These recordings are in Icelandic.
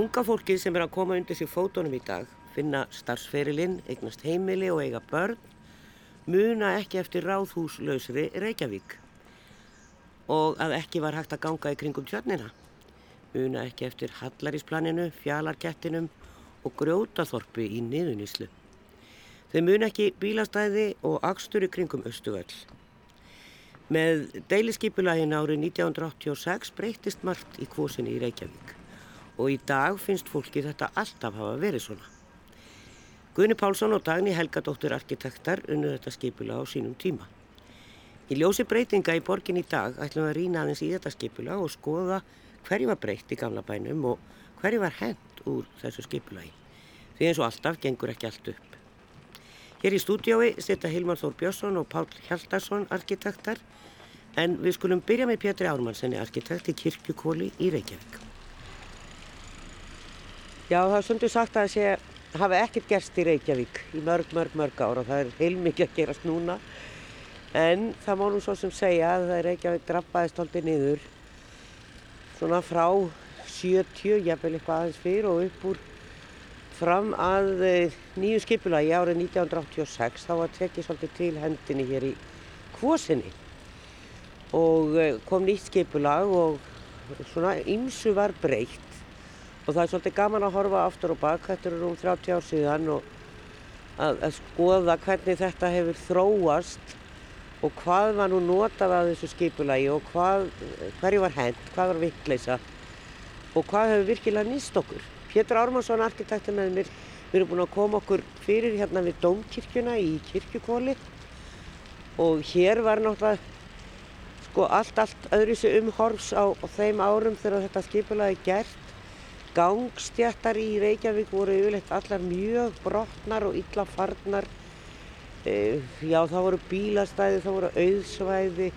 Unga fólkið sem er að koma undir sér fótonum í dag, finna starfsferilinn, eignast heimili og eiga börn, muna ekki eftir ráðhúslausri Reykjavík og að ekki var hægt að ganga í kringum tjörnina. Muna ekki eftir Hallarísplaninu, Fjalarkettinum og Grjótaþorpi í niðuníslu. Þau muna ekki bílastæði og akstur í kringum Östuvöll. Með deiliskipulagin árið 1986 breytist margt í kvosinni í Reykjavík og í dag finnst fólki þetta alltaf hafa verið svona. Gunni Pálsson og Dagni Helgadóttir arkitektar unnu þetta skipula á sínum tíma. Í ljósi breytinga í borgin í dag ætlum við að rýna aðeins í þetta skipula og skoða hverju var breytt í gamla bænum og hverju var hend úr þessu skipulagi. Því eins og alltaf gengur ekki allt upp. Hér í stúdiói setja Hilmar Þór Björnsson og Pál Hjaldarsson arkitektar en við skulum byrja með Pétri Ármannsenni arkitekt í Kirkjukóli í Reykjavík. Já, það er sundur sagt að það sé hafi ekkert gerst í Reykjavík í mörg, mörg, mörg ára og það er heilmikið að gerast núna. En það má nú svo sem segja að Reykjavík drappaðist aldrei niður svona frá 70, jafnvel eitthvað aðeins fyrr og upp úr fram að eh, nýju skipulagi árið 1986 þá var tekið svolítið til hendinni hér í kvosinni. Og eh, kom nýtt skipulag og svona ymsu var breytt og það er svolítið gaman að horfa aftur og bak, þetta eru rúm 30 ár síðan og að, að skoða hvernig þetta hefur þróast og hvað var nú notað að þessu skipulagi og hvað, hverju var hend, hvað var vittleisa og hvað hefur virkilega nýst okkur. Pétur Ármannsson, arkitektur með mér, við erum búin að koma okkur fyrir hérna við Dómkirkjuna í kirkjukóli og hér var náttúrulega sko allt, allt öðru þessu umhorfs á, á þeim árum þegar þetta skipulagi gert Gangstjættar í Reykjavík voru yfirleitt allar mjög brotnar og illa farnar. E, já, það voru bílastæði, það voru auðsvæði.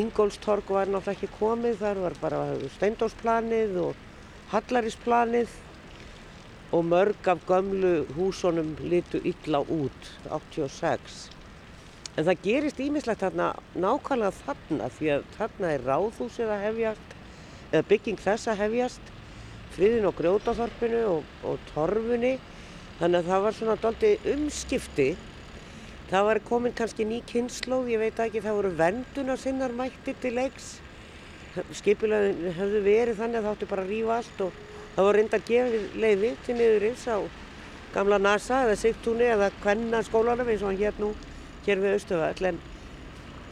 Ingólstorg var náttúrulega ekki komið, þar var bara steindósplanið og hallarísplanið og mörg af gömlu húsunum litu illa út, 86. En það gerist ímislegt þarna nákvæmlega þarna því að þarna er ráðhúsið að hefjast, eða bygging þess að hefjast friðin og grjótaþorpinu og, og torfunni. Þannig að það var svona doldi umskipti. Það var komin kannski ný kynnslóð, ég veit ekki það voru venduna sinnar mætti til leiks. Skipilegðin hefðu verið þannig að það áttu bara að rýfa allt og það voru reyndar gefið leiði til niðurins á gamla NASA eða Sigtúni eða Kvenna skólanum eins og hann hér nú hér við Östufall en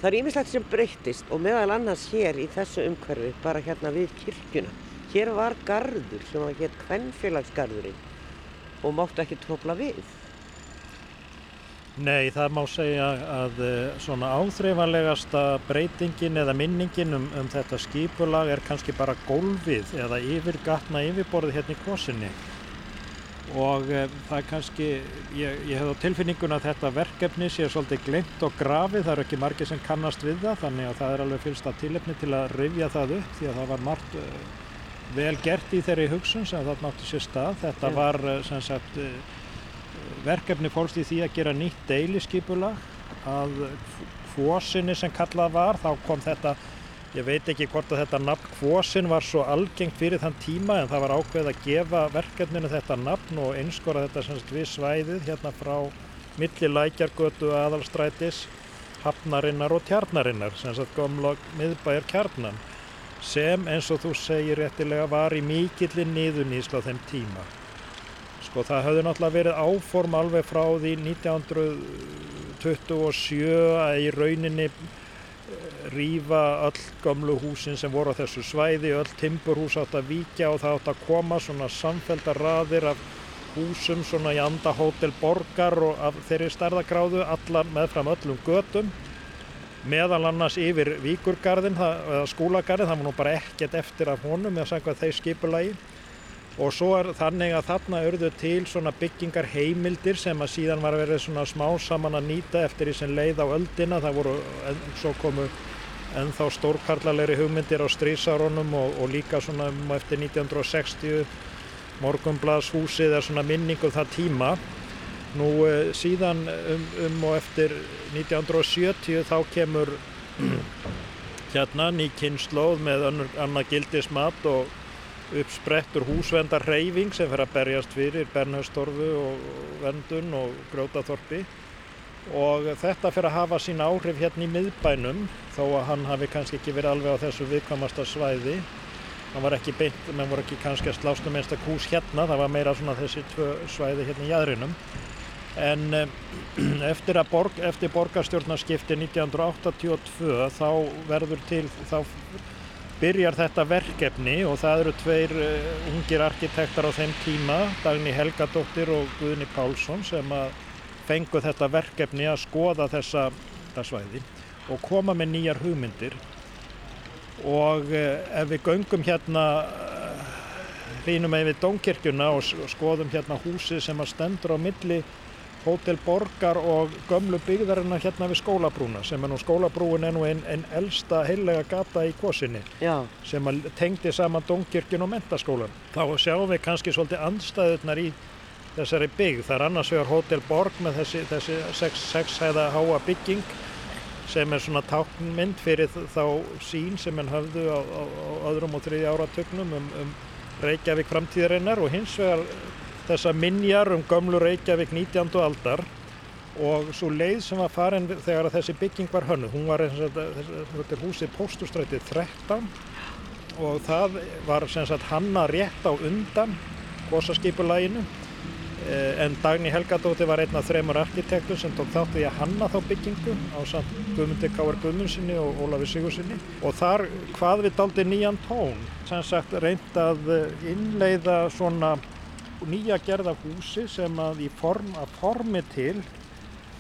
það er ímislegt sem breyttist og meðal annars hér í þessu umhverfi bara hérna við kirkjuna Hér var gardur sem var hér kvennfélagsgarðurinn og máttu ekki trópla við. Nei, það má segja að eh, svona áþreifanlegasta breytingin eða minningin um, um þetta skipulag er kannski bara gólfið eða yfirgatna yfirborðið hérna í kosinni. Og e, það er kannski, ég, ég hef á tilfinningun að þetta verkefni sé svolítið glemt og grafið, það eru ekki margir sem kannast við það, þannig að það er alveg fylgst að tilefni til að rifja það upp því að það var margt e, vel gert í þeirri hugsun sem það nátti sér stað. Þetta ja. var eh, sagt, eh, verkefni fólst í því að gera nýtt deiliskypulag að kvosinni sem kallað var, þá kom þetta, ég veit ekki hvort að þetta nafn kvosin var svo algengt fyrir þann tíma en það var ákveð að gefa verkefninu þetta nafn og einskora þetta sagt, við svæðið hérna frá milli lækjargötu aðalstrætis, hafnarinnar og tjarnarinnar, sem sagt gomla miðbæjar kjarnan sem eins og þú segir réttilega var í mikillin niðunísla þeim tíma. Sko það höfðu náttúrulega verið áform alveg frá því 1927 að í rauninni eh, rýfa öll gamlu húsin sem voru á þessu svæði, öll timburhús átt að víkja og það átt að koma svona samfelldar raðir af húsum svona í andahótel borgar og af þeirri starðagráðu allar meðfram öllum götum meðal annars yfir Víkurgarðin eða skúlagarðin, það var nú bara ekkert eftir af honum eða sangvað þeir skipulagi. Og svo er þannig að þarna örðu til svona byggingar heimildir sem að síðan var að vera svona smá saman að nýta eftir því sem leið á öldina, það voru svo komu ennþá stórkarlalegri hugmyndir á strísárunum og, og líka svona eftir 1960 morgunbladshúsið er svona minningu um það tíma Nú eh, síðan um, um og eftir 1970 þá kemur hérna ný kynnslóð með annað gildismat og uppsprettur húsvendar reyfing sem fyrir að berjast fyrir Bernhöfstorfu og Vendun og Grjótaþorpi. Og þetta fyrir að hafa sín áhrif hérna í miðbænum þó að hann hafi kannski ekki verið alveg á þessu viðkvamasta svæði. Hann var ekki beint, menn voru ekki kannski að slást um einstak hús hérna, það var meira svona þessi tvö svæði hérna í jæðrinum en eftir, borg, eftir borgarstjórnarskipti 1982 þá verður til, þá byrjar þetta verkefni og það eru tveir uh, ungir arkitektar á þeim tíma, Dagni Helgadóttir og Guðni Pálsson sem að fengu þetta verkefni að skoða þessa, svæði og koma með nýjar hugmyndir. Og uh, ef við göngum hérna hrínum með við Dónkirkjuna og skoðum hérna húsi sem að stendur á milli Hótel Borgar og gömlu byggðarinnar hérna við skólabrúna sem er nú skólabrúin er nú einn ein elsta heillega gata í kvosinni sem tengdi saman Dónkirkjun og mentaskólan. Þá sjáum við kannski svolítið andstæðurnar í þessari byggð. Það er annars vegar Hótel Borg með þessi, þessi sex, sexhæða háa bygging sem er svona táknmynd fyrir þá sín sem henn hafðu á, á, á öðrum og þriði áratögnum um, um Reykjavík framtíðarinnar og hins vegar þessa minjar um gömlu Reykjavík 19. aldar og svo leið sem var farin þegar þessi bygging var hönnu, hún var þetta húsið Póstustrætið 13 og það var sagt, hanna rétt á undan gósaskipulæginu eh, en Dagni Helgadóttir var einn af þreymur arkitektur sem tók þátt í að hanna þá byggingu á samt Guðmundi Káar Guðmundsinni og Ólafi Sigursinni og þar hvað við daldi nýjan tón sem sagt reynd að innleiða svona nýja gerða húsi sem að í form, að formi til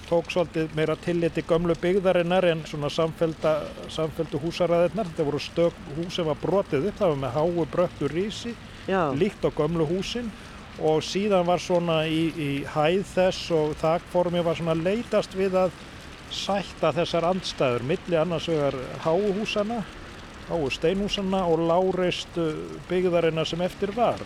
tók svolítið meira tilliti gömlu byggðarinnar en svona samféldu húsaræðirnar. Þetta voru stök hús sem var brotið upp, það var með háu bröttu rísi, Já. líkt á gömlu húsin og síðan var svona í, í hæð þess og þakformi var svona leitast við að sætta þessar andstæður, milli annars vegar háuhúsana, háu steinhúsana og láreistu byggðarinnar sem eftir var.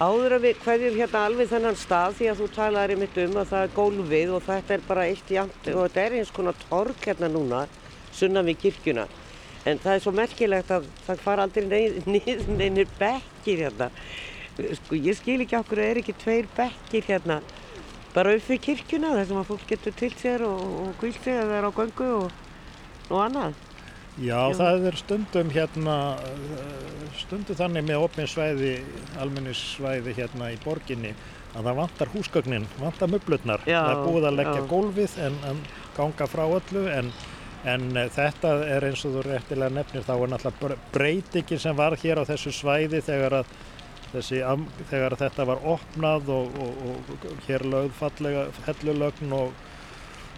Áður að við hverjum hérna alveg þennan stað því að þú talaði mitt um að það er gólfið og þetta er bara eitt jæmt og þetta er eins konar tork hérna núna sunna við kirkjuna. En það er svo merkilegt að það fara aldrei niður neynir bekkir hérna. Sko ég skil ekki okkur að er ekki tveir bekkir hérna. Bara upp við kirkjuna þar sem að fólk getur til sér og, og kvílt sig að það er á gangu og, og annað Já, Já, það er stundum hérna, stundum þannig með opinsvæði, almenningssvæði hérna í borginni að það vantar húsgögnin, vantar möblutnar. Það er búið að leggja já. gólfið en, en ganga frá öllu en, en þetta er eins og þú réttilega nefnir þá er náttúrulega breytingin sem var hér á þessu svæði þegar að Þessi, þegar þetta var opnað og, og, og hér lögð fallega hellulögn og,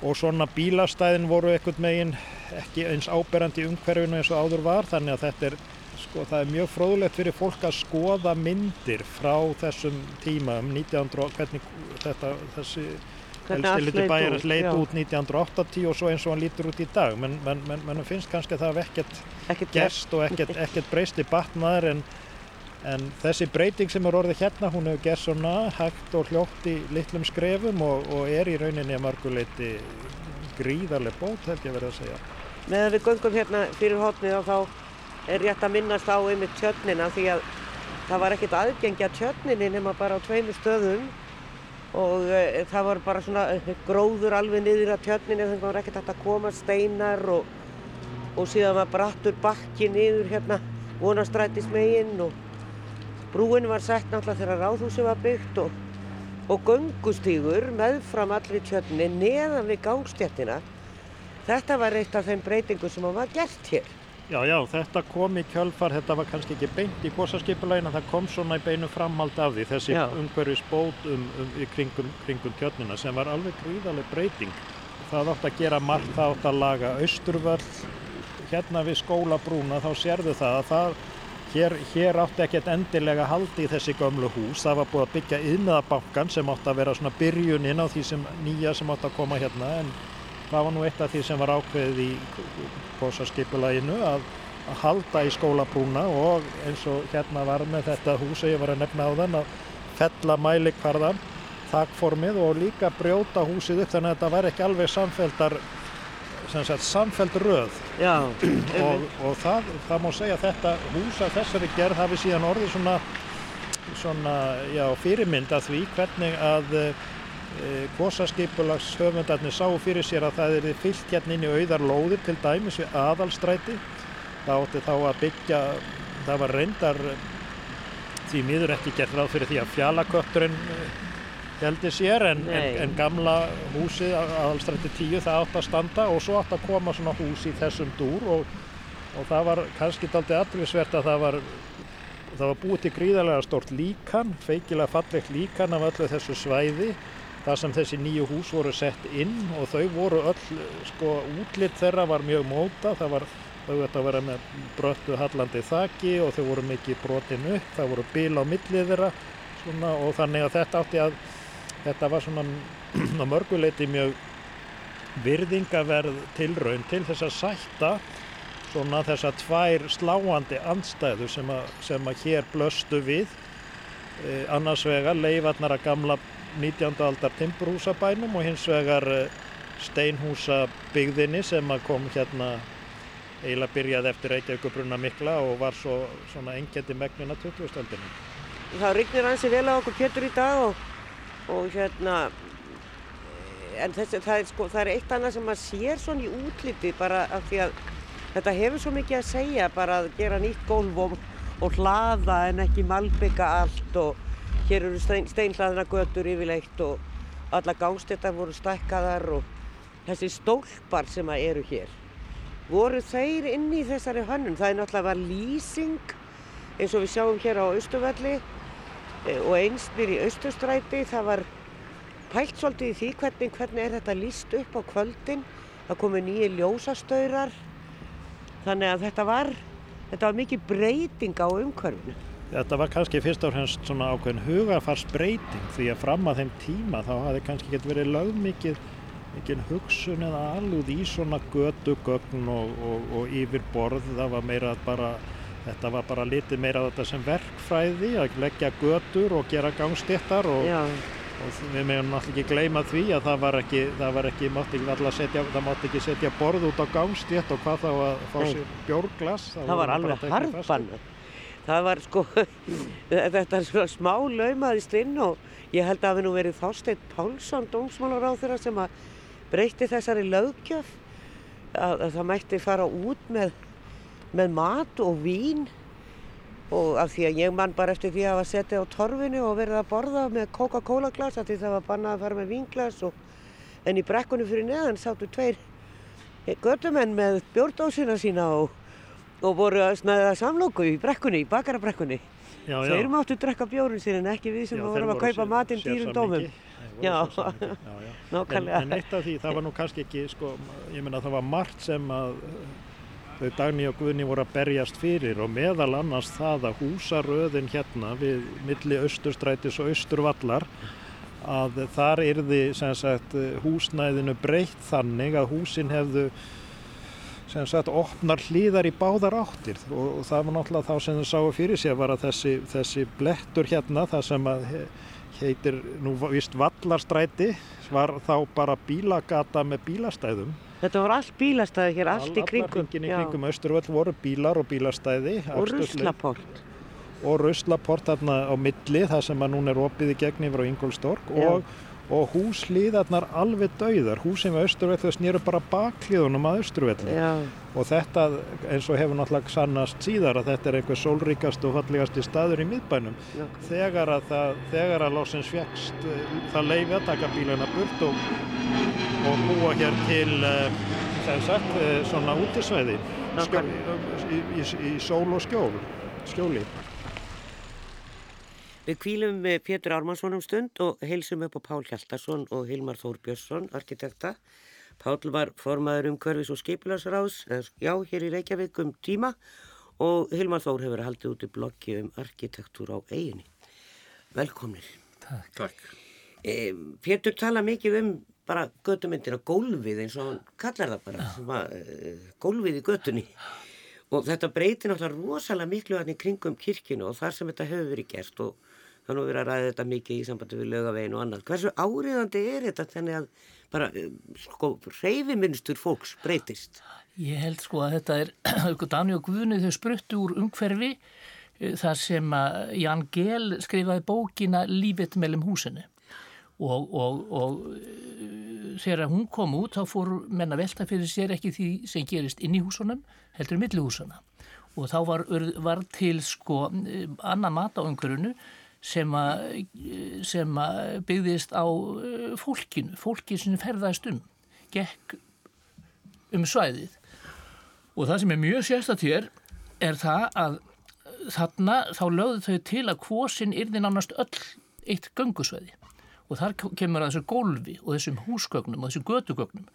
og svona bílastæðin voru ekkert megin ekki eins áberandi umhverfinu eins og áður var þannig að þetta er, sko, það er mjög fróðlegt fyrir fólk að skoða myndir frá þessum tíma um 1900, hvernig þetta, þessi elstiluti bæjarins leit út 1980 og svo eins og hann lítur út í dag. Menn men, men, men finnst kannski að það hef ekkert gerst og ekkert, ekkert breyst í batnaðar en En þessi breyting sem er orðið hérna, hún hefur gert svona hægt og hljótt í litlum skrefum og, og er í rauninni að marguleiti gríðarlega bót, held ég vera að segja. Meðan við göngum hérna fyrir hótnið og þá er rétt að minnast á einmitt tjötnina því að það var ekkert aðgengja tjötninni nema bara á tveimu stöðum og e, það var bara svona gróður alveg niður að tjötninni þannig að það var ekkert hægt að koma steinar og, og síðan var brattur bakki niður hérna vonastrætismegin og Brúin var sett náttúrulega þegar ráðhúsi var byggt og, og göngustígur meðfram allir tjörni neðan við gangstjættina. Þetta var eitt af þeim breytingum sem var gert hér. Já, já, þetta kom í kjölfar, þetta var kannski ekki beint í gósaskipulegin en það kom svona í beinu framhald af því, þessi umhverfis bót um, um, í kringum, kringum tjörnina sem var alveg gríðarlega breyting. Það átt að gera margt, það átt að laga austurvöll, hérna við skólabrúna þá sérðu það að það Hér, hér átti ekkert endilega haldi í þessi gömlu hús. Það var búið að byggja yðnaðabankan sem átti að vera svona byrjunin á því sem nýja sem átti að koma hérna en það var nú eitt af því sem var ákveðið í bósaskipulaginu að, að halda í skólabrúna og eins og hérna var með þetta hús sem ég var að nefna á þann að fella mælikvarðan, þakformið og líka brjóta húsið upp þannig að þetta var ekki alveg samfeldar sagt, samfeld röð. Já, og, og það, það má segja að þetta hús af þessari gerð hafi síðan orðið svona, svona já, fyrirmynd að því hvernig að e, kosaskipulags höfundarnir sáu fyrir sér að það er fyllt hérna inn í auðar lóðir til dæmis við aðalstræti. Það átti þá að byggja það var reyndar því miður ekki gert ráð fyrir því að fjalakötturinn heldi sér en, en, en gamla húsið aðalstrætti 10 það átt að standa og svo átt að koma svona hús í þessum dúr og, og það var kannski aldrei aðrisvert að það var það var búið til gríðarlega stort líkan feikilega fallegt líkan af öllu þessu svæði þar sem þessi nýju hús voru sett inn og þau voru öll sko útlitt þeirra var mjög móta það var þau ætti að vera með bröttu hallandi þaki og þau voru mikið brotin upp það voru bíl á millið þeirra svona, og þannig að þetta átti að þetta var svona á mörguleiti mjög virðingaverð tilraun til þess að sætta svona þess að tvær sláandi andstæðu sem að, sem að hér blöstu við eh, annars vegar leifarnar að gamla 19. aldar timburhúsabænum og hins vegar eh, steinhúsabyggðinni sem að kom hérna eiginlega byrjaði eftir Reykjavíkubrunna mikla og var svo svona engjandi megnin að 2000-öldinu. Það rignir hansi vel á okkur Pétur í dag og, og hérna en þessi, það, er, sko, það er eitt annað sem maður sér svona í útliti bara af því að þetta hefur svo mikið að segja bara að gera nýtt gólf og, og hlaða en ekki malbygga allt og hér eru stein, steinhlaðina götur yfirleitt og alla gangstéttar voru stækkaðar og þessi stólpar sem að eru hér voru þeir inn í þessari hönnun. Það er náttúrulega lýsing eins og við sjáum hér á Östuvelli og einsnir í Östustræti. Það var pælt svolítið í því hvernig, hvernig er þetta lýst upp á kvöldin. Það komu nýju ljósastöyrar. Þannig að þetta var, þetta var mikið breyting á umhverfinu. Þetta var kannski fyrst og fremst svona ákveðin hugafarsbreyting því að fram að þeim tíma þá hafði kannski gett verið lögmikið mikil hugsun eða alúð í svona gödugögn og, og, og yfir borð það var meira bara þetta var bara litið meira þetta sem verkfræði að leggja gödur og gera gangstéttar og, og við meðum náttúrulega ekki gleyma því að það var ekki það var ekki, mátti ekki setja það mátti ekki setja borð út á gangstétt og hvað þá að fá sér bjórglas það, það var alveg harpan það var sko þetta er svona smá laumaðist inn og ég held að það hefði nú verið Þorstein Pálsson dómsmálar á þeirra sem að breytti þessari lögkjöf að, að það mætti fara út með, með mat og vín. Og af því að ég mann bara eftir því að hafa setið á torfinu og verið að borða með Coca-Cola glas af því það var bannað að fara með vínglas og, en í brekkunni fyrir neðan sáttu tveir göttumenn með bjórdósina sína og, og voru að snæða samlóku í brekkunni, í bakarabrekkunni þeir máttu drekka bjórun sín en ekki við sem já, vorum að kaupa matinn dýrum dómum. Já, nákvæmlega. En, en eitt af því, það var nú kannski ekki, sko, ég menna það var margt sem að þau Dagni og Guðni voru að berjast fyrir og meðal annars það að húsaröðin hérna við milli austurstrætis og austurvallar að þar yrði sagt, húsnæðinu breytt þannig að húsin hefðu sagt opnar hlýðar í báðar áttir. Og, og það var náttúrulega þá sem þau sáu fyrir sig að var að þessi, þessi blettur hérna það sem að heitir nú vist Vallarstræti var þá bara bílagata með bílastæðum Þetta voru allt bílastæði hér, allt í kringum Allar í kringum Östurvöld voru bílar og bílastæði Og ruslaport. Og ruslaport þarna á milli það sem að núna er opið í gegn yfir á Ingolstorg og og húslíðarnar alveg dauðar. Húsin við Östurvell þau snýru bara baklíðunum að Östurvelli og þetta eins og hefur náttúrulega sannast síðar að þetta er einhver sólríkast og fallegasti staður í miðbænum. Já. þegar að það, þegar að lásins fjækst eh, það leiði að taka bíluna burt og, og búa hér til sem eh, sagt eh, svona útisvæði í, í, í sól og skjól skjóli Við kvílum með Pétur Ármannsson um stund og heilsum upp á Pál Hjaltarsson og Hilmar Þór Björnsson, arkitekta. Pál var formaður um hverfis og skipilarsráðs, já, hér í Reykjavík um tíma og Hilmar Þór hefur haldið út í bloggi um arkitektúr á eiginni. Velkomnir. Takk. Takk. E, Pétur tala mikið um bara götumyndina gólfið eins og hann kallar það bara, ja. e, gólfið í götunni. Og þetta breytir náttúrulega rosalega miklu hann í kringum kirkinu og þar sem þetta hefur verið gert og Það er nú verið að ræða þetta mikið í sambandi við lögavegin og annað. Hversu áriðandi er þetta þannig að bara, eh, sko, reyfiminstur fólks breytist? Ég held sko að þetta er, Dani og Guðni þau spruttu úr umhverfi eh, þar sem að Jan Gehl skrifaði bókina Lífið mellum húsinu og, og, og eh, þegar hún kom út þá fór menna velta fyrir sér ekki því sem gerist inn í húsunum heldur í millihúsuna og þá var, var til sko annan mat á umhverfunu sem að byggðist á eh, fólkinu, fólki sem ferðast um, gekk um svæðið. Og það sem er mjög sérstatt hér er það að þarna þá lögðu þau til að kvosin yrði nánast öll eitt gangusvæði og þar kemur að þessu gólfi og þessum húsgögnum og þessum gödugögnum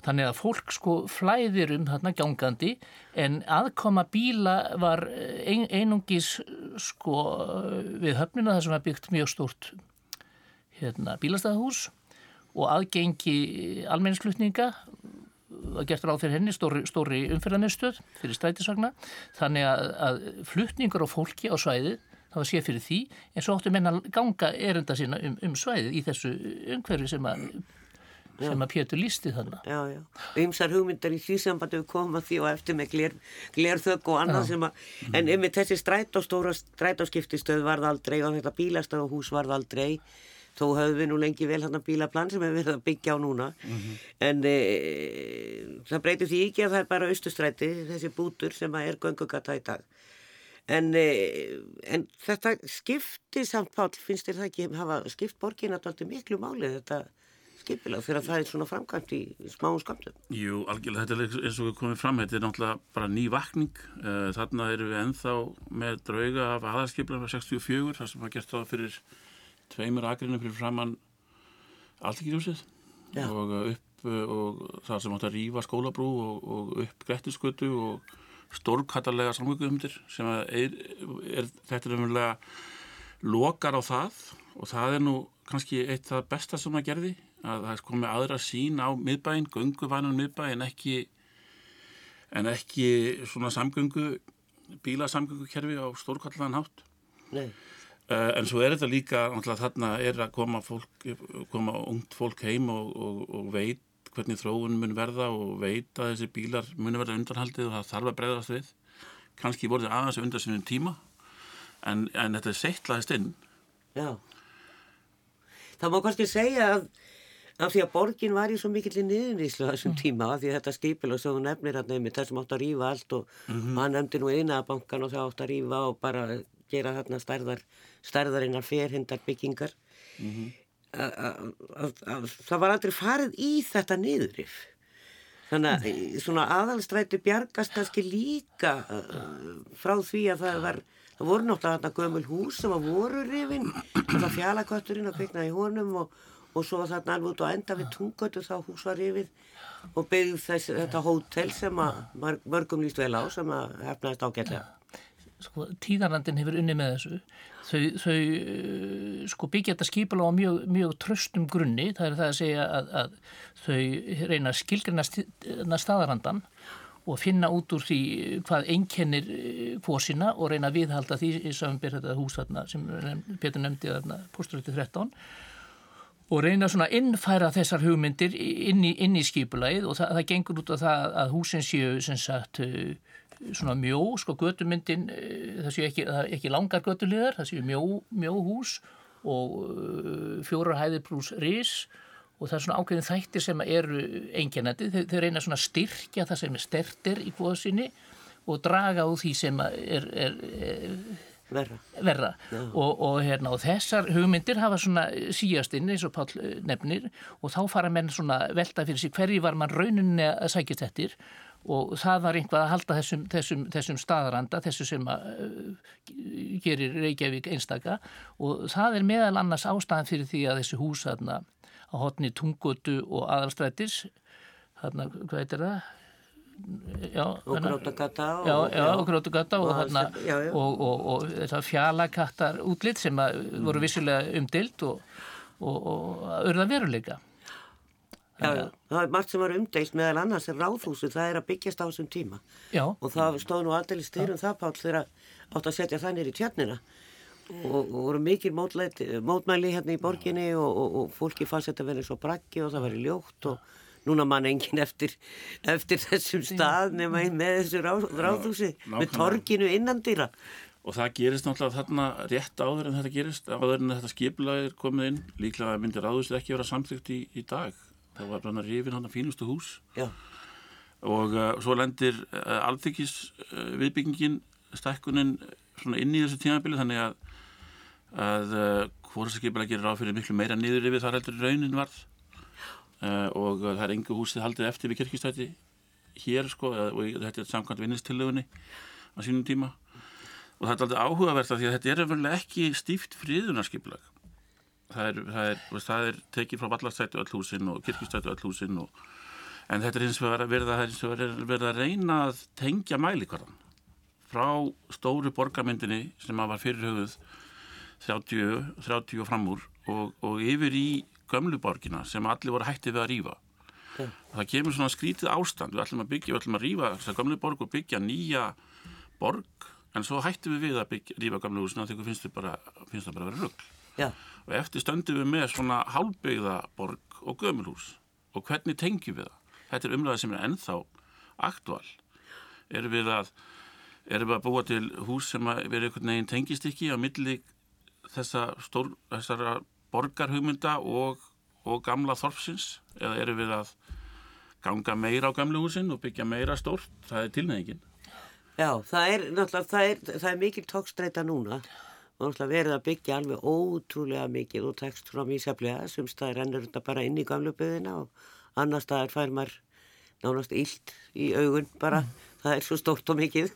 Þannig að fólk sko flæðir um þarna gangandi en aðkoma bíla var eh, ein, einungis sko við höfnina þar sem var byggt mjög stort hérna, bílastæðahús og aðgengi almenningsflutninga. Var gert ráð fyrir henni stóri, stóri umfyrðanistöð fyrir strætisvagna. Þannig að, að flutningur á fólki á svæði það séð fyrir því en svo áttu menna ganga erinda sína um, um svæðið í þessu umhverfi sem að sem að Pétur lísti þannig. Já, já. Ymsar hugmyndar í því sambandi við komum að því og eftir með gler, glerþögg og annað já. sem að, en yfir þessi stræt á stóra strætáskiptistöð varð aldrei og þetta bílastöðahús varð aldrei þó höfum við nú lengi vel hann að bílaplan sem við verðum að byggja á núna mm -hmm. en e, það breytir því ekki að það er bara austustræti þessi bútur sem að er göngugata í dag en, e, en þetta skipti samt pál finnst þér það ekki hafa skipt borgin alltaf miklu máli þetta skipilag fyrir að það er svona framkvæmt í smáum skamtum. Jú, algjörlega, þetta er eins og við komum fram, þetta er náttúrulega bara ný vakning. Eh, þarna eru við enþá með drauga af aðarskipilag með 64, það sem var gert á fyrir tveimur agrinu fyrir framann alltingirjósið og upp og það sem átt að rýfa skólabrú og, og upp grettiskötu og stórkattalega samgönguðumdir sem er, er þetta er umverulega lokar á það og það er nú kannski eitt það besta sem það gerði að það komið aðra sín á miðbæinn, gunguvænan miðbæinn en ekki en ekki svona samgöngu bílasamgöngukerfi á stórkallan hátt. Uh, en svo er þetta líka þarna er að koma fólk koma ungt fólk heim og, og, og veit hvernig þróun mun verða og veit að þessi bílar mun verða undanhaldið og það þarf að breyðast við kannski voru þetta aðeins undan sínum tíma en, en þetta er seittlaðist inn Já Það má kannski segja að af því að borgin var í svo mikill í niðurníslu þessum mm. tíma af því að þetta skipil og svo nefnir hann nefnir þessum átt að rýfa allt og mm -hmm. hann nefndi nú einaðabankan og það átt að rýfa og bara gera þarna stærðar stærðarinnar ferhindar byggingar mm -hmm. Það var aldrei farið í þetta niðurif þannig að svona aðalstræti bjargast kannski líka uh, frá því að það var það voru náttúrulega þarna gömul hús sem var voru rifin það fjallakvötturinn að byggna í honum og og svo þarna alveg út á enda við tungötu þá hús var yfir og byggði þess, þetta hótel sem að mörgum líst vel á sem að hefnaðist ágætlega. Sko, tíðarlandin hefur unni með þessu. Þau, þau uh, sko, byggja þetta skipala á mjög, mjög tröstum grunni. Það er það að segja að, að þau reyna að skilgrina staðarandan og finna út úr því hvað einkennir kvosina uh, og reyna að viðhalda því sem ber þetta hús þarna sem Petur nefndi þarna posturöyti 13 og reyna svona að innfæra þessar hugmyndir inn í, í skipulæð og það, það gengur út af það að húsin séu sem sagt svona mjó, sko götumyndin uh, það séu ekki, ekki langar götulegar það séu mjó, mjó hús og uh, fjórar hæðir pluss ris og það er svona ákveðin þættir sem eru enginandi, þau, þau reyna svona styrkja það sem er stertir í góðsynni og draga úr því sem er, er, er verra, verra. Og, og, hérna, og þessar hugmyndir hafa svona síjastinn eins og Pál eh, nefnir og þá fara menn svona velta fyrir sig hverji var mann rauninni að sækjast eftir og það var einhvað að halda þessum, þessum, þessum staðaranda, þessu sem að uh, gerir Reykjavík einstaka og það er meðal annars ástæðan fyrir því að þessi hús aðna á hotni Tungutu og aðalstrætis þarna, hvað heitir það? já, og grótagata og og, og, og, og þetta fjalakattar útlitt sem mm. voru vissilega umdilt og örða veruleika Já, já, það er margt sem var umdeilt meðal annars er ráðhúsu, það er að byggjast á þessum tíma. Já. og það stóð nú aldrei styrum það pál þegar átt að setja það nýri tjarnina. Og, og voru mikil mótlæti, mótmæli hérna í borginni og, og, og fólki fannst þetta verið svo braggi og það verið ljótt og núna mann engin eftir, eftir þessum stað nema einn með þessu rá, ráðhúsi með torginu innandýra Og það gerist náttúrulega þarna rétt áður en þetta gerist, áður en þetta skipulag er komið inn. Líklega myndir ráðhúsið ekki vera samþygt í, í dag. Það var bara rifin hann að fínustu hús. Já, Og uh, svo lendir uh, alþykis uh, viðbyggingin, stækkunin svona inn í þessu tímabili þannig að, að hvort skipulag gerir ráð fyrir miklu meira niður yfir þar heldur raunin varð. Og það er engu húsið haldið eftir við kirkistæti hér sko, og þetta er samkvæmt vinnistillögunni á sínum tíma. Og það er aldrei áhugavert að því að þetta er ekki stíft friðunarskipulag. Það er, það, er, það er tekið frá vallastættu öll húsin og kirkistættu öll húsin og, en þetta er eins og að, er verið að reyna að tengja mælikvarðan frá stóru borgarmyndinni sem að var fyrirhugðuð 30, 30 og fram úr og, og yfir í gömluborgina sem allir voru hættið við að rýfa. Það kemur svona skrítið ástand, við ætlum að byggja, við ætlum að rýfa þessa gömluborg og byggja nýja borg en svo hættum við við að byggja, rýfa húsina þegar finnst það bara, finnst það bara að vera rugg. Já, Og eftir stöndum við með svona hálfbyggða borg og gömulhús og hvernig tengjum við það? Þetta er umræða sem er ennþá aktuál. Erum við að, erum við að búa til hús sem að vera einhvern veginn tengist ekki á milli þessa stór, þessara borgarhugmynda og, og gamla þorpsins eða erum við að ganga meira á gamlu húsin og byggja meira stórt? Það er tilnefingin. já, það er náttúrulega, það er, það er mikil tókstreita núna og náttúrulega verið að byggja alveg ótrúlega mikið og tekst frá mísaflega sem staðir rennur þetta bara inn í gamlu byggðina og annar staðar fær maður nánast illt í augun bara, það er svo stórt og mikið.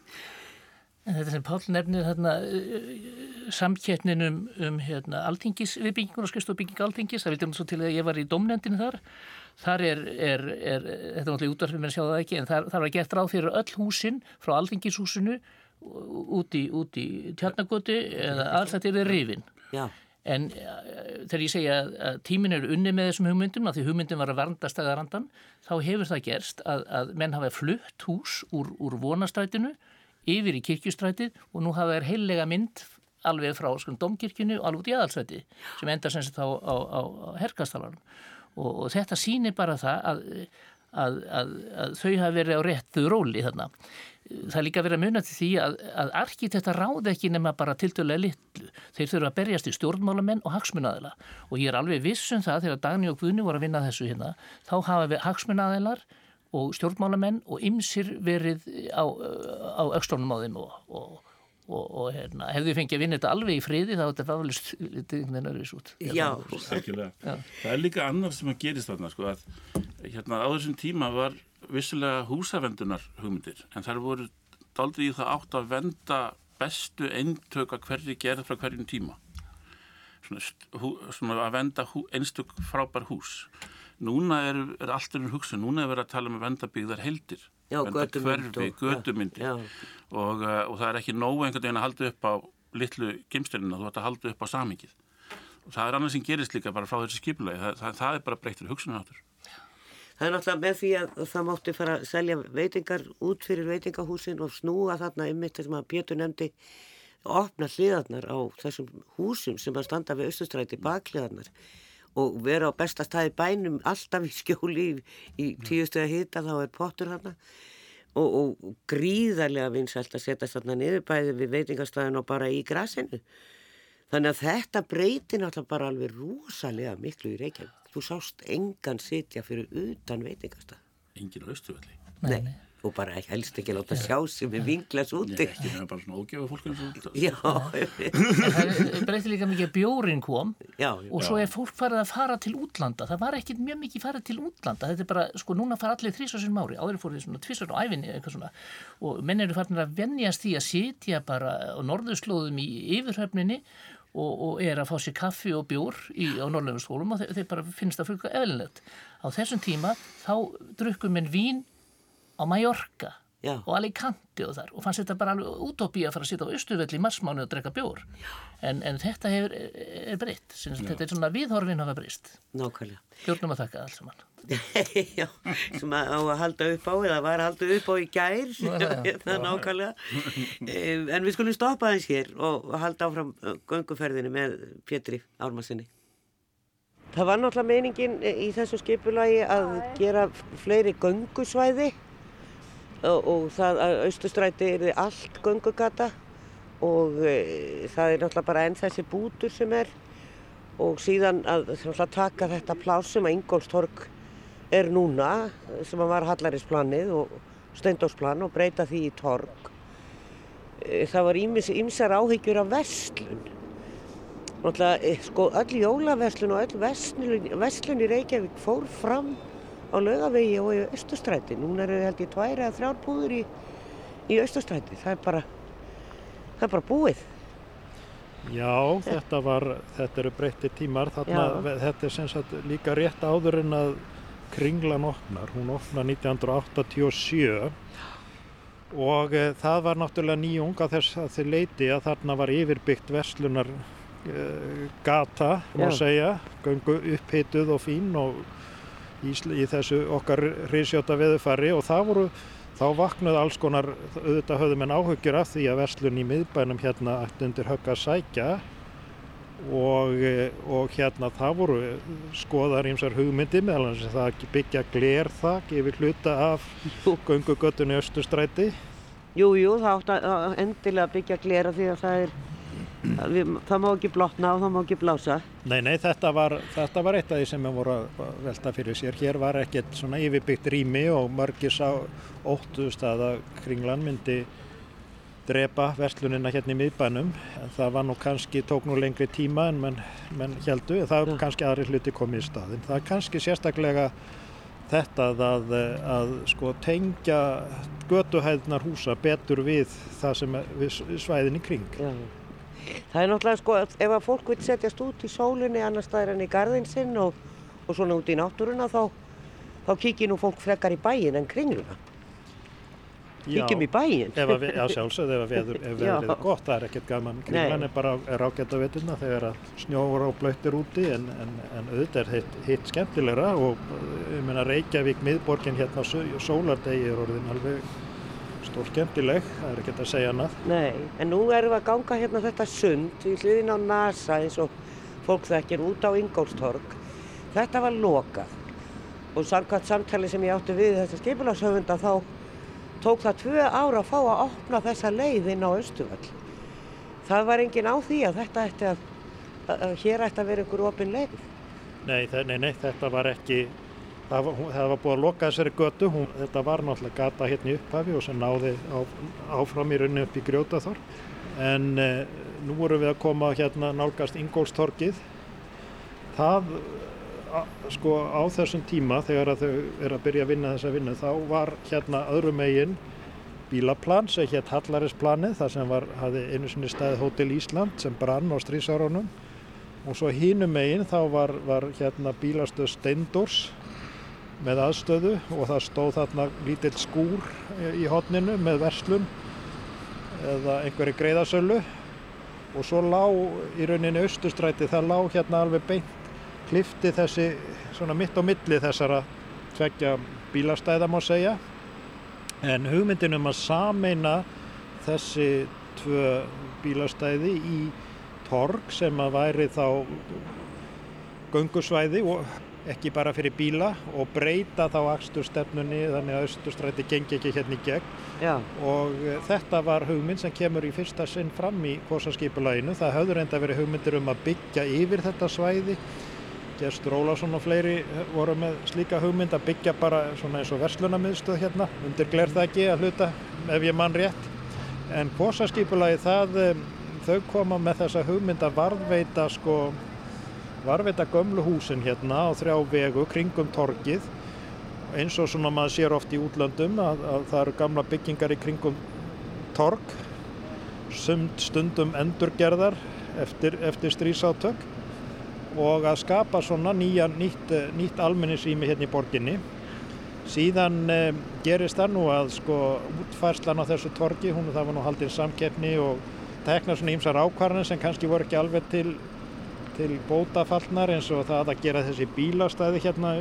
En þetta sem Pál nefnir þarna uh, samkettnin um, um hérna, alþingisviðbyggingun og skristofbygging alþingis, það vildi um svo til að ég var í domnendinu þar, þar er, er, er þetta er náttúrulega útvarfið að sjá það ekki, en þar, þar var gert ráð fyrir öll húsin frá alþingishúsinu út í, í tjarnagötu eða alls þetta er rifin. já, En uh, þegar ég segja að, tímin eru unni með þessum hugmyndum, að því hugmyndum var að vernda stæðarandan, þá hefur það gerst að, að menn hafa flutt hús úr, úr vonastrætinu yfir í kirkjustrætið og nú hafa þær heillega mynd alveg frá skum domkirkjunu og alveg út í aðalsvæti sem endar sem sagt á, á, á, á herkastalanum. Og, og þetta sýnir bara það að, að, að, að þau hafa verið á réttu róli þarna. Það er líka verið að muna til því að, að arkitekta ráð ekki nema bara tiltölulega litlu. Þeir þurfa að berjast í stjórnmálamenn og hagsmunaðila og ég er alveg viss um það þegar Dagni og Guðni voru að vinna þessu hérna þá hafa við hagsmunaðilar og stjórnmálamenn og ymsir verið á, á aukstónum á þeim og, og, og, og hérna, hefðu við fengið að vinna þetta alveg í friði þá er þetta veginn öðruvísi út. já, Algjörlega. Það er líka annar sem að gerist þarna sko að hérna á þessum tíma var vissulega húsavendunar hugmyndir en þær voru daldið í það átt að venda bestu eintök að hverju gerð frá hverjum tíma. Svona, hú, svona að venda hú, einstök frábær hús. Núna er, er allt ennur hugsun, núna er verið að tala um að venda byggðar heildir Já, hverfi, já. og, uh, og það er ekki nógu einhvern veginn að halda upp á litlu gimstelina, þú ætti að halda upp á samingið og það er annað sem gerist líka bara frá þessu skipulagi, það, það, það er bara breyttur hugsunarháttur. Það er náttúrulega með því að það mátti fara að selja veitingar út fyrir veitingahúsin og snúa þarna ymmit þessum að Pétur nefndi opna hliðarnar á þessum húsum sem að standa við austustræti bakhliðarnar og vera á besta staði bænum alltaf í skjóli í, í tíustu að hita þá er pottur þarna og, og gríðarlega vinsælt að setja þarna niður bæði við veitingastæðin og bara í grasinu. Þannig að þetta breytir náttúrulega bara alveg rosalega miklu í Reykjavík. Þú sást engan sitja fyrir utan veitingastað. Engin á austuvelli. Nei, nei. Og bara helst ekki láta sjá sig með vinglas Nei, úti. ekki, það er bara svona ógefa fólk eins og Já, En það breytir líka mikið að bjórin kom já, og svo er fólk farið að fara til útlanda. Það var ekkit mjög mikið farið til útlanda. Þetta er bara, sko núna fara allir þrísvarsin mári áður fór því svona æfinni eitthvað svona. Og menn eru farin að venjast því að sitja bara á norðurslóðum í yfirhöfninni og, og er að fá sér kaffi og bjór í, á norðurskólum og þeir, þeir bara finnst það fyrir eðlilegt. Á þessum tíma þá drukkum menn vín á Mallorca Já. og Alicante og þar og fannst þetta bara alveg útópí að fara að sitja á Östuvelli í marsmánu og drekka bjór. En, en þetta hefur, er breytt þetta er svona viðhorfin hafa breyst. Nákvæmlega. bjórnum að þakka alls saman. Já, sem að, á að halda upp á eða var að halda upp á í gær. Já. hérna nákvæmlega. Eh, en við skulum stoppa aðeins hér og halda áfram eh, gönguferðinu með Pétri Ármansinni Það var náttúrulega meiningin í þessu skipulagi að gera fleiri göngusvæði og, það að Östustræti er allt göngugata og e, það er náttúrulega bara enn þessi bútur sem er og síðan að, taka þetta plás sem að Ingólstorg er núna sem að var Hallarinsplanið og Steindórsplan og breyta því í torg. E, Það var ímsar áhyggjur af vestlun. Náttúrulega, e, sko, öll jólaverslun og öll verslun í Reykjavík fór fram á laugavegi og í Östustræti. Núna eru held ég tvær eða þrjár búður í, í Östustræti. Það er bara, það er bara búið. Já, þetta var, þetta eru breytti tímar, þarna, þetta er sem sagt líka rétt áður en að kringlan opnar, hún opnar 1987 og e, það var náttúrulega nýjung að þess að þið leiti að þarna var yfirbyggt verslunar e, gata, má segja, göngu upphituð og fín og í, í þessu okkar risjóta veðufari og það voru þá vaknuð alls konar, auðvitað höfðu menn áhugjur af því að verslun í miðbænum hérna ætti undir högg að sækja og, og hérna það voru skoðar ímsar hugmyndi meðal hans það að byggja glerþak yfir hluta af göngugötunni Östustræti Jú, jú, það átti að endilega byggja glera því að það er, það má ekki blotna og það má ekki blása. Nei, nei, þetta var, þetta var eitt af því sem við voru að velta fyrir sér. Hér var ekkert svona yfirbyggt rými og margir sá óttust að að kringlan myndi drepa verslunina hérna í miðbænum. Það var nú kannski, tók nú lengri tíma en menn, menn heldu. Það Já. er kannski aðri hluti komið í staðin. Það er kannski sérstaklega þetta að, að sko tengja götuhæðnar húsa betur við það sem við svæðin í kring. Já. Það er náttúrulega sko, ef að fólk vil setjast út í sólinni annar staðar en í garðin sinn og, og svona út í náttúruna þá, þá kíkir nú fólk frekar í bæin en kringluna. Kíkjum í bæin. Ve- já, sjálfsögð, ef að veður, ef Já. veður er gott, það er ekkert gaman. Kringlan er bara á veturna þegar að snjóður og blöytir úti en, en, en auðvitað er hitt, hitt skemmtilegra og ég meina Reykjavík, miðborgin hérna sólardegi er orðin alveg stór skemmtileg, það er ekkert að segja annað. Nei, en nú erum við að ganga hérna þetta sund í hliðin á NASA eins og fólk þekkir út á Ingólstorg. Þetta var lokað og samkvæmt samtali sem ég átti við þetta skipulagshöfunda þá tók það tvö ára að fá að opna þessa leið inn á Östuvall. Það var engin á því að þetta ætti að, að, að hér ætti að vera einhver opin leið. Nei, nei, nei, þetta var ekki, það það var búið að loka þessari götu, hún, þetta var náttúrulega gata hérna í upphafi og sem náði á, áfram í rauninni upp í grjótaþor. En eh, nú vorum við að koma hérna nálgast Ingólstorgið. Það, a, sko, á þessum tíma þegar þau eru að byrja að vinna þessa vinnu, þá var hérna öðrum megin bílaplan sem hétt Hallarisplanið, þar sem var, hafði einu sinni staðið Hótel Ísland sem brann á strísárunum og svo hínum megin þá var, var hérna bílastöð Steindors með aðstöðu og það stóð þarna lítill skúr í hotninu með verslun eða einhverju greiðasölu. Og svo lá í rauninni austustræti það lá hérna alveg beint klifti þessi svona mitt á milli þessara tveggja bílastæða má segja. En hugmyndin um að sameina þessi tvö bílastæði í torg sem að væri þá göngusvæði og ekki bara fyrir bíla og breyta þá aksturstefnunni þannig að austurstræti gengi ekki hérna í gegn Já, og eh, þetta var hugmynd sem kemur í fyrsta sinn fram í kosaskipulaginu. Það höfður enda verið hugmyndir um að byggja yfir þetta svæði. Gestur Ólafsson og fleiri voru með slíka hugmynd að byggja bara svona eins og verslunamiðstöð hérna undir glerþæki að hluta ef ég mann rétt. En kosaskipulagi það, eh, þau koma með þessa hugmynd að varðveita sko varveita gömlu húsin hérna á þrjá vegu kringum torgið. Eins og svona maður sér oft í útlöndum að, að það eru gamla byggingar í kringum sumt stundum endurgerðar eftir, eftir strísátök og að skapa svona nýja, nýtt, eh, nýtt almennisými hérna í borginni. Síðan um, gerist það nú að sko útfærslan á þessu torgi, hún það var nú haldinn samkeppni og tekna svona ímsar ákvarðanir sem kannski voru ekki alveg til, til bótafallnar eins og það að gera þessi bílastæði hérna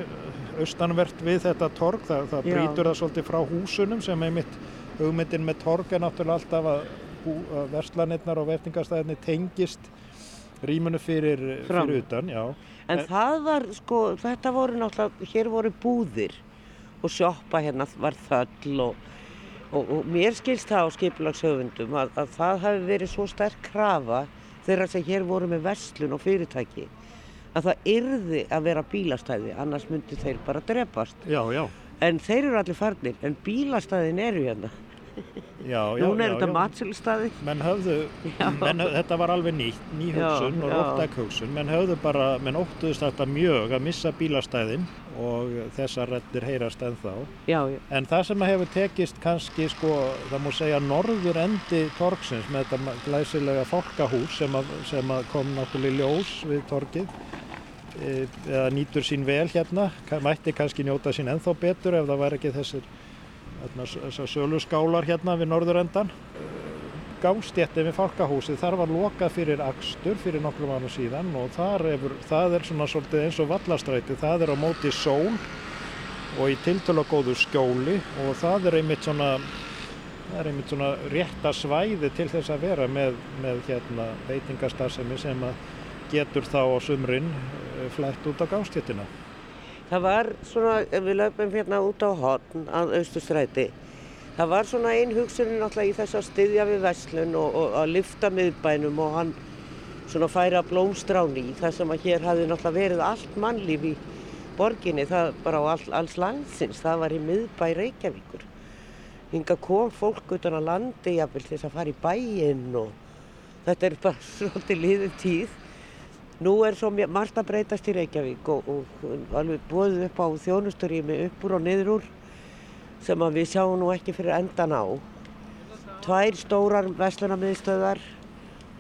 austanvert við þetta torg, það, það brýtur það svolítið frá húsunum sem er mitt hugmyndin með torg er náttúrulega alltaf að, að verslanirnar og vertingastæðinni tengist rýmunu fyrir, fyrir utan. En, en það var, sko, þetta voru náttúrulega, hér voru búðir og sjoppa hérna var þöll og, og, og mér skilst það á skipilagshöfundum að, að það hafi verið svo sterk krafa þeirra sem hér voru með verslun og fyrirtæki að það yrði að vera bílastæði, annars myndi þeir bara drepast. Já, já. En þeir eru allir farnir, en bílastæðin eru hérna. Já, já, Núna er já, þetta já. matselstaði. Menn höfðu, menn, höfðu- þetta var alveg nýtt, ný hugsun Já, og hugsun. Menn höfðu bara, menn óttuðist þetta mjög að missa bílastæðin og þessar rettir heyrast ennþá. Já, já. En það sem hefur tekist kannski, sko, það múr segja norður endi torgsins með þetta glæsilega fólkahús sem, að, sem að kom náttúrulega í ljós við torgið e, eða nýtur sín vel hérna, mætti kannski njóta sín ennþá betur ef það væri ekki þessir þessar sölu skálar hérna við norðurendan. Gástjættin við fálkahúsið, þar var lokað fyrir akstur fyrir nokkrum árum síðan og hefur, það er svona svolítið eins og vallastræti, það er á móti sól og í tiltölu góðu skjóli og það er einmitt svona, það er einmitt svona rétta svæði til þess að vera með, með hérna veitingastarfsemi sem að getur þá á sumrin eh, flætt út á gástjættina. Það var svona, við löpum hérna út á hotn að Austurstræti, það var svona ein hugsunin náttúrulega í þess að styðja við veslun og, og að lyfta miðbænum og hann svona færa blómstrán í það sem að hér hafði náttúrulega verið allt mannlíf í borginni, það bara á all, alls landsins, það var í miðbæ Reykjavíkur. Hinga kom fólk utan að landi jafnvel til þess að fara í bæinn og þetta er bara svolítið liðin tíð. Nú er svo margt að breytast í Reykjavík og, og alveg búið upp á þjónusturími upp úr og niður úr sem við sjáum nú ekki fyrir endan á. Tvær stórar verslunarmiðstöðar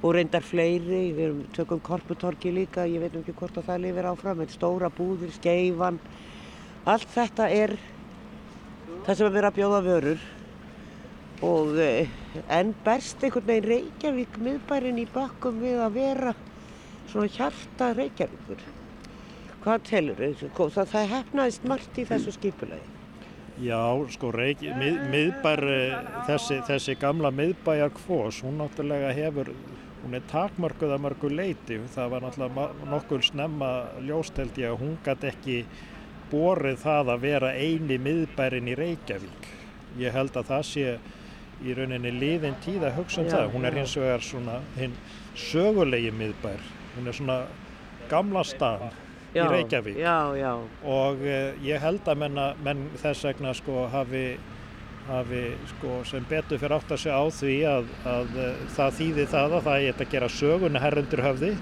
og reyndar fleiri, við erum tökum korputorki líka, ég veit ekki hvort að það lifir áfram, en stóra búðir, skeifan, allt þetta er það sem er verið að bjóða vörur. Og eh, en berst einhvern veginn Reykjavík miðbærin í bakkum við að vera svona hjarta Reykjavíkur. Hvað telur þau? Það, hefnaðist margt í þessu skipulagi. Já, sko, reik, mið, miðbær, eh, þessi, þessi gamla miðbæjar kvós, hún náttúrulega hefur, hún er takmörkuð að mörgu leiti. Það var náttúrulega nokkur snemma ljóst held ég að hún gæti ekki borið það að vera eini miðbærin í Reykjavík. Ég held að það sé í rauninni liðin tíð að hugsa um Já, það. Hún er hins vegar svona hinn sögulegi miðbær. Hún er svona gamla stað í Reykjavík. Já, já, og uh, ég held að menna, menn þess vegna sko hafi, hafi sko sem betur fyrir átt að segja á því að, að uh, það þýði það að það er að gera söguna herrundur höfði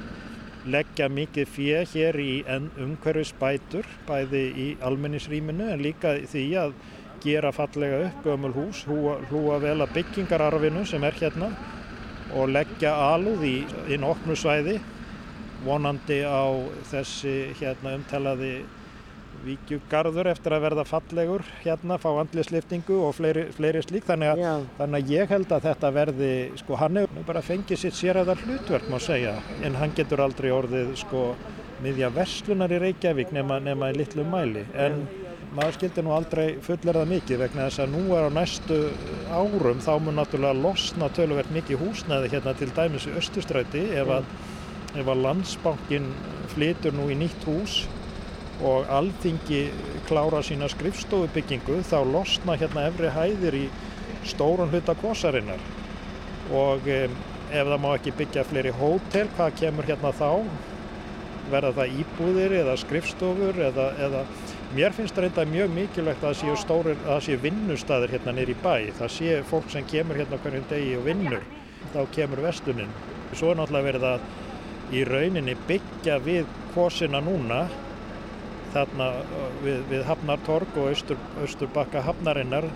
leggja mikið fjö hér í umhverfisbætur bæði í almennisrýminu en líka í því að gera fallega upp gömul hús, hlúa, hlúa vel að byggingararfinu sem er hérna og leggja alúð í inn opnu svæði vonandi á þessi hérna umtalaði víkjugarður eftir að verða fallegur hérna, fá andlisliftingu og fleiri, fleiri slík þannig að, já. þannig að ég held að þetta verði sko hann hefur bara fengið sitt séræðar hlutverk má segja en hann getur aldrei orðið sko miðja verslunar í Reykjavík nema, nema í litlu mæli en maður skildi nú aldrei fullera mikið vegna þess að nú er á næstu árum þá mun náttúrulega losna töluvert mikið húsnæði hérna til dæmis í Östustræti ef að ef að landsbankin flytur nú í nýtt hús og alþingi klára sína skrifstofubyggingu þá losna hérna efri hæðir í stórun hluta kvosarinnar og um, ef það má ekki byggja fleiri hótel, hvað kemur hérna þá? Verða það íbúðir eða skrifstofur eða, eða mér finnst reynda mjög mikilvægt að það séu, séu vinnustæðir hérna nýri bæ. Það séu fólk sem kemur hérna hverjum degi og vinnur, þá kemur vestunin. Svo er náttúrulega verið að í rauninni byggja við kvosina núna þarna við, við Hafnartorg og austur, austurbakka Hafnarinnar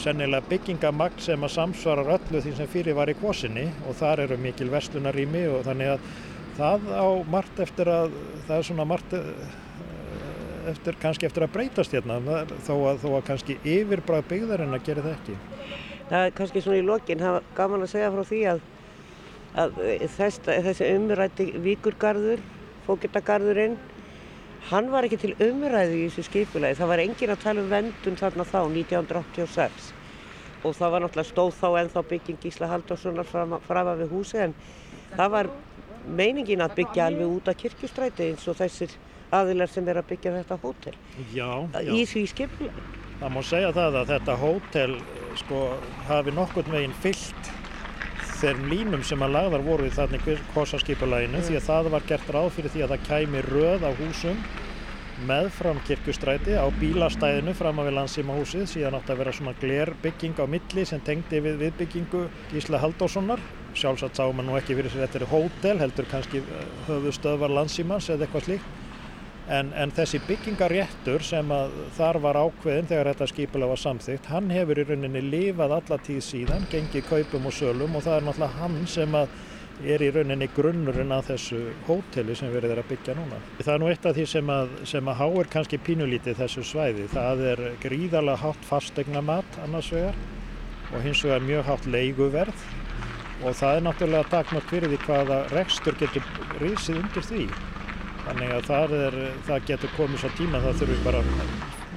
sennilega byggingamagn sem að samsvarar öllu því sem fyrir var í kvosinni og þar eru mikil verslunarími og þannig að það á margt eftir að það er svona margt eftir, kannski eftir að breytast hérna þó að, þó að kannski yfirbræð byggðarinn að gera það ekki. Það er kannski svona í lokin, það var gaman að segja frá því að, að þess, þessi umrætti Víkurgarður, Fókitagarðurinn, hann var ekki til umræði í þessu skipulagi. Það var engin að tala um vendun þarna þá, 1986. Og það var náttúrulega stóð þá ennþá bygging Gísla Halldórssonar fram, fram af við húsi en það var meiningin að byggja alveg út af kirkjustræti eins og þessir aðilar sem er að byggja þetta hótel. Já, já. Í því skipulagi. Það má segja það að þetta hótel sko hafi nokkurn veginn fyllt þeim línum sem að lagðar voru í þannig kosaskipulæginu mm. því að það var gert ráð fyrir því að það kæmi röð á húsum með fram kirkustræti á bílastæðinu fram á við landsýmahúsið síðan átt að vera svona glerbygging á milli sem tengdi við viðbyggingu Gísla Haldóssonar sjálfsagt sá maður nú ekki fyrir sér þetta er hótel heldur kannski eh, höfðu stöðvar landsýmans eða eitthvað slíkt En, en þessi byggingaréttur sem þar var ákveðin þegar þetta skipulega var samþygt, hann hefur í rauninni lifað alla tíð síðan, gengið kaupum og sölum og það er náttúrulega hann sem er í rauninni grunnurinn að þessu hóteli sem við erum að byggja núna. Það er nú eitt af því sem að, sem að háir kannski pínulítið þessu svæði. Það er gríðarlega hátt fastegna mat annars vegar og hins vegar mjög hátt leiguverð og það er náttúrulega takmörk fyrir því hvaða rekstur getur risið undir því. Þannig að það, er, það getur komið svo tíma að það þurfi bara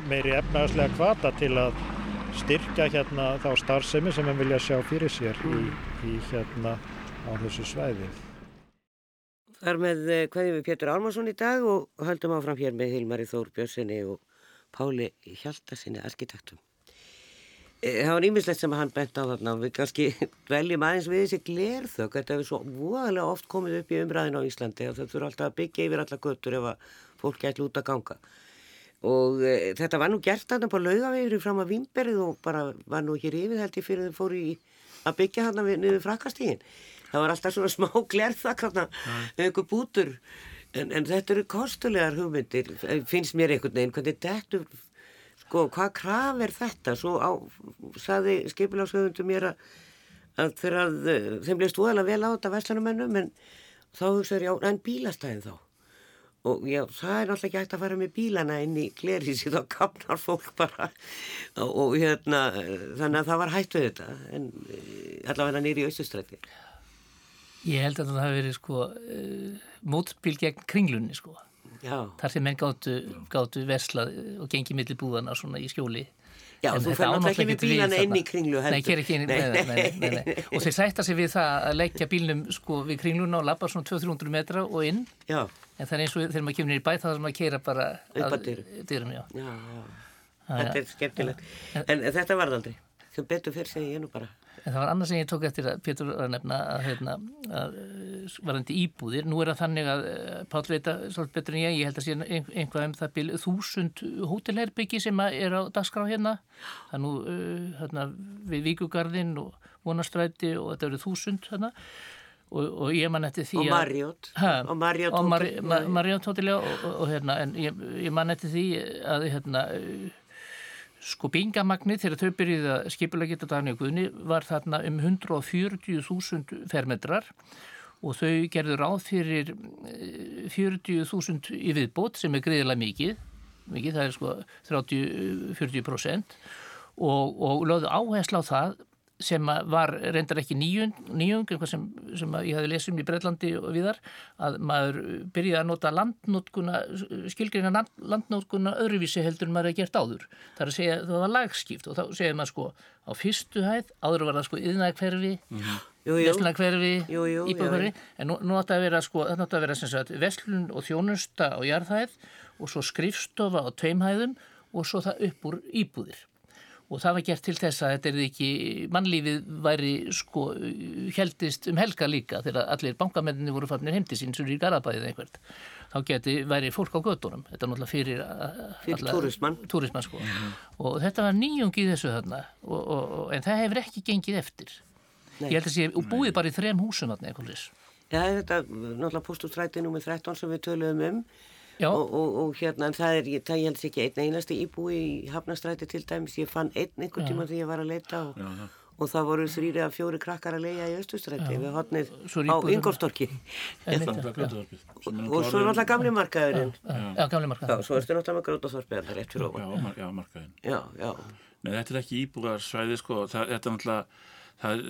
meiri efnagaslega kvata til að styrka hérna þá starfsemi sem við vilja sjá fyrir sér í, í hérna á þessu svæði. Þar með hverjum eh, við Pétur Álmarsson í dag og höldum áfram hér með Hilmari Þór Björnssoni og Páli Hjaldarsinni arkitektum. Eh, það var nýmislegt sem hann bent á þarna og við kannski veljum aðeins við þessi glerþök. Þetta hefur svo voðalega oft komið upp í umræðin á Íslandi og þau þurfa alltaf að byggja yfir alla göttur ef að fólk gæti út að ganga. Og e, þetta var nú gert þarna på laugavegri fram að Vimberið og bara var nú hér yfir held ég fyrir þau fóru í að byggja þarna niður frakastígin. Það var alltaf svona smá glerþak þarna, einhver bútur. En, en þetta eru kostulegar hugmyndir, finnst mér einhvern veginn, hvernig þetta sko, hvað kraf er þetta? Svo á, saði skipilásöfundu mér að, að þegar að, eh, þeim bleist óðalega vel á þetta veslanumennum, en þá hugsaður ég á, en bílastæðin þá? Og já, það er náttúrulega ekki hægt að fara með bílana inn í klerísi, þá kapnar fólk bara og, hérna, þannig að það var hægt við þetta, en eh, allavega nýri í austustrætti. Ég held að það hafi verið sko uh, mótbíl gegn kringlunni sko. Já. Þar sem menn gáttu, gáttu verslað og gengið millir búðana svona í skjóli. Já, en þú fyrir náttúrulega ekki við bílana inn í kringlu heldur. Nei, ekki inn í, nei, og þeir sætta sig við það að leggja bílnum sko við kringluna og lappa svona 200-300 metra og inn. Já. En það er eins og þegar maður kemur nýri bæt þá þarf maður að keira bara upp að dyrum. Já, já. Þetta er skemmtilegt. En þetta varð aldrei. Sem betur fyrir segi ég nú bara. En það var annað sem ég tók eftir að Pétur var að nefna að, hérna, að eh, varandi íbúðir. Nú er það þannig að eh, Pál veita svolítið betur en ég, ég held að sé einhvað um það byrju þúsund hótelherbyggi sem er á dagskrá hérna. Það er nú uh, hérna, við Víkugarðin og Vonastræti og þetta eru þúsund hérna. Og, og ég man eftir því að... Og Marriott. Og Marriott hótel. Marriott hótel, já. Og, og hérna, en ég, ég man eftir því að hérna Sko bingamagnir þegar þau byrjuði að skipulega geta dagni og guðni var þarna um 140.000 fermetrar og þau gerður ráð fyrir 40.000 eh, í viðbót sem er greiðilega mikið, mikið það er sko 30-40% og, og lögðu áherslu á það sem var reyndar ekki nýjung, nýjung sem, sem ég hafi lesið um í Breitlandi og viðar, að maður byrjaði að nota landnótkuna, skilgreina landnótkuna öðruvísi heldur en maður hefði gert áður. Það er að segja, það var lagskipt og þá segir maður sko á fyrstu hæð, áður var það sko yðnægferfi, -hmm. veslunægferfi, íbúðferfi, en nú, nú átti að vera sko, þetta átti að vera sem sagt veslun og þjónusta á jarðhæð og svo skrifstofa á tveimhæðum og svo það upp úr íbúðir og það var gert til þess að þetta er ekki mannlífið væri sko heldist um helga líka þegar allir bankamenninni voru fannir heimti sín sem er í Garabæðið einhvert þá geti væri fólk á gödunum þetta er náttúrulega fyrir, fyrir túrismann, túrismann sko. mm -hmm. og þetta var nýjung í þessu þarna. Og, og, og, en það hefur ekki gengið eftir. Nei. ég held að sé og búið bara í þrem húsum þarna eitthvað Já þetta er náttúrulega postústrætið nummið 13 sem við töluðum um og, og, og hérna, en það er, ég, það ég held ekki einn einasti íbúi í Hafnastræti til dæmis, ég fann einn einhvern tíma þegar ég var að leita og, og það voru þrýri að fjóri krakkar að leia í Östustrætti við hotnið á já. Nú og svo er náttúrulega gamli markaðurinn. Já, já, gamli markað. já, svo ertu náttúrulega með grótaþorpið það er rétt fyrir Já, ofan. mar- já, já, já, Nei, þetta er ekki íbúðarsvæði, sko. Það, þetta er náttúrulega, það er,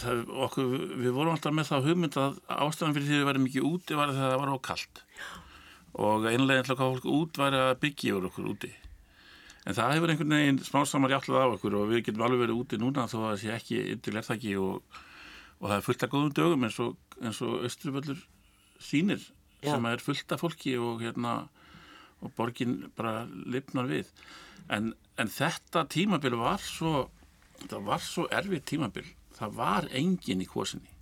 það, okkur, við vorum alltaf með það hugmynd að ástæðan fyrir því að við væri mikið úti var þegar það var á kallt. Og einlega ætla að fólk út væri að byggja yfir okkur úti. En það hefur einhvern veginn smásamar játtlað á okkur og við getum alveg verið úti núna þó að það sé ekki yttir lerþaki og, og það er fullt af góðum dögum eins og, eins og Östruvöllur sýnir Já. sem er fullt af fólki og hérna og borgin bara lifnar við. En, en þetta tímabil var svo það var svo erfið tímabil. Það var engin í kvosinni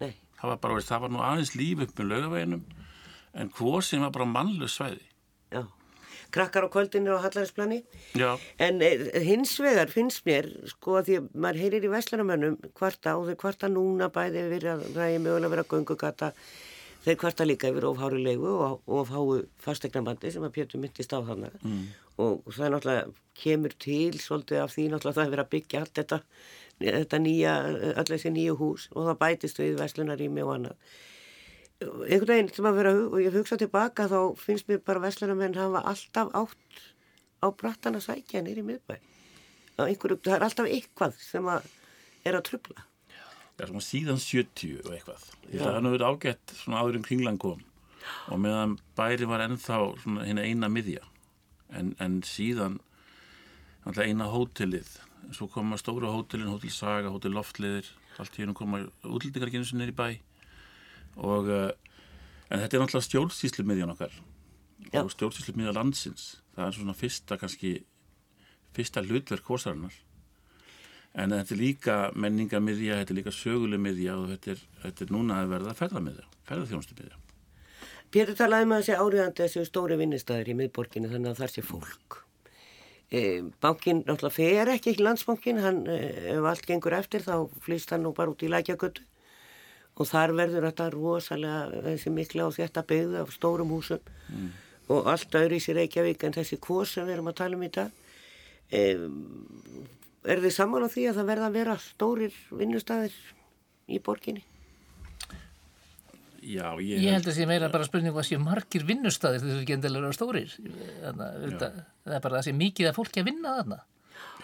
nei, það var bara, það var nú aðeins líf upp með laugaveginum en kvosin var bara mannlaus svæði. Já. Krakkar á kvöldinu á Hallarisplani já, En eh, hins vegar finnst mér, sko, að því að maður heyrir í veslanamönnum kvarta og þeir kvarta núna bæði yfir að er mögulega vera göngugata, þeir kvarta líka yfir ofhári leigu og ofháu fastegnabandi sem að Pétur myndist á þannig. Mm. Og það er náttúrulega, kemur til svolítið af því náttúrulega það er verið að byggja allt þetta, þetta nýja, öll þessi nýju hús og það bætist við veslunarými og annað einhvern veginn sem að vera og ég hugsa tilbaka þá finnst mér bara vestlunarmenn hafa alltaf átt á brattan að sækja nýri miðbæ. Einhverju, það er alltaf eitthvað sem að er að trubla já svona síðan 70 og eitthvað. Það hefði verið ágætt svona áður en kringlan kom og meðan bæri var ennþá svona hinn eina miðja. En, en síðan náttúrulega eina hótelið. Svo koma stóra hótelin, hótel Saga, hótel Loftliðir allt í hennu koma sinni niður í bæ og uh, en þetta er náttúrulega stjórnsýslu miðjan okkar. Já. og stjórnsýslu miðjan landsins. Það er svona fyrsta kannski fyrsta hlutverk hósarinnar en þetta er líka menningamidja, þetta er líka sögulegmiðja og þetta er, þetta er núna að verða ferðamiðja, ferðarþjónustimiðja Pétur talaði með þessi áriðandi þessi stóri vinnistæður í miðborginu þannig að þar sé fólk. E, Bankin náttúrulega fer ekki ekki landsbankin hann, e, ef allt gengur eftir þá flýst hann nú bara út í lækjagötu og þar verður þetta rosalega þessi mikla og þetta byggðu af stórum húsum og allt öðru í sér Reykjavík en þessi kvós sem við erum að tala um í dag e, er þið saman á því að það verða að vera stórir vinnustæðir í borginni? Já, ég, Ég held að sé meira bara spurning hvað sé margir vinnustæðir þessu ekki endilega stórir. Þannig að auðvitað- það er bara að það sé mikið að fólki að vinna þarna.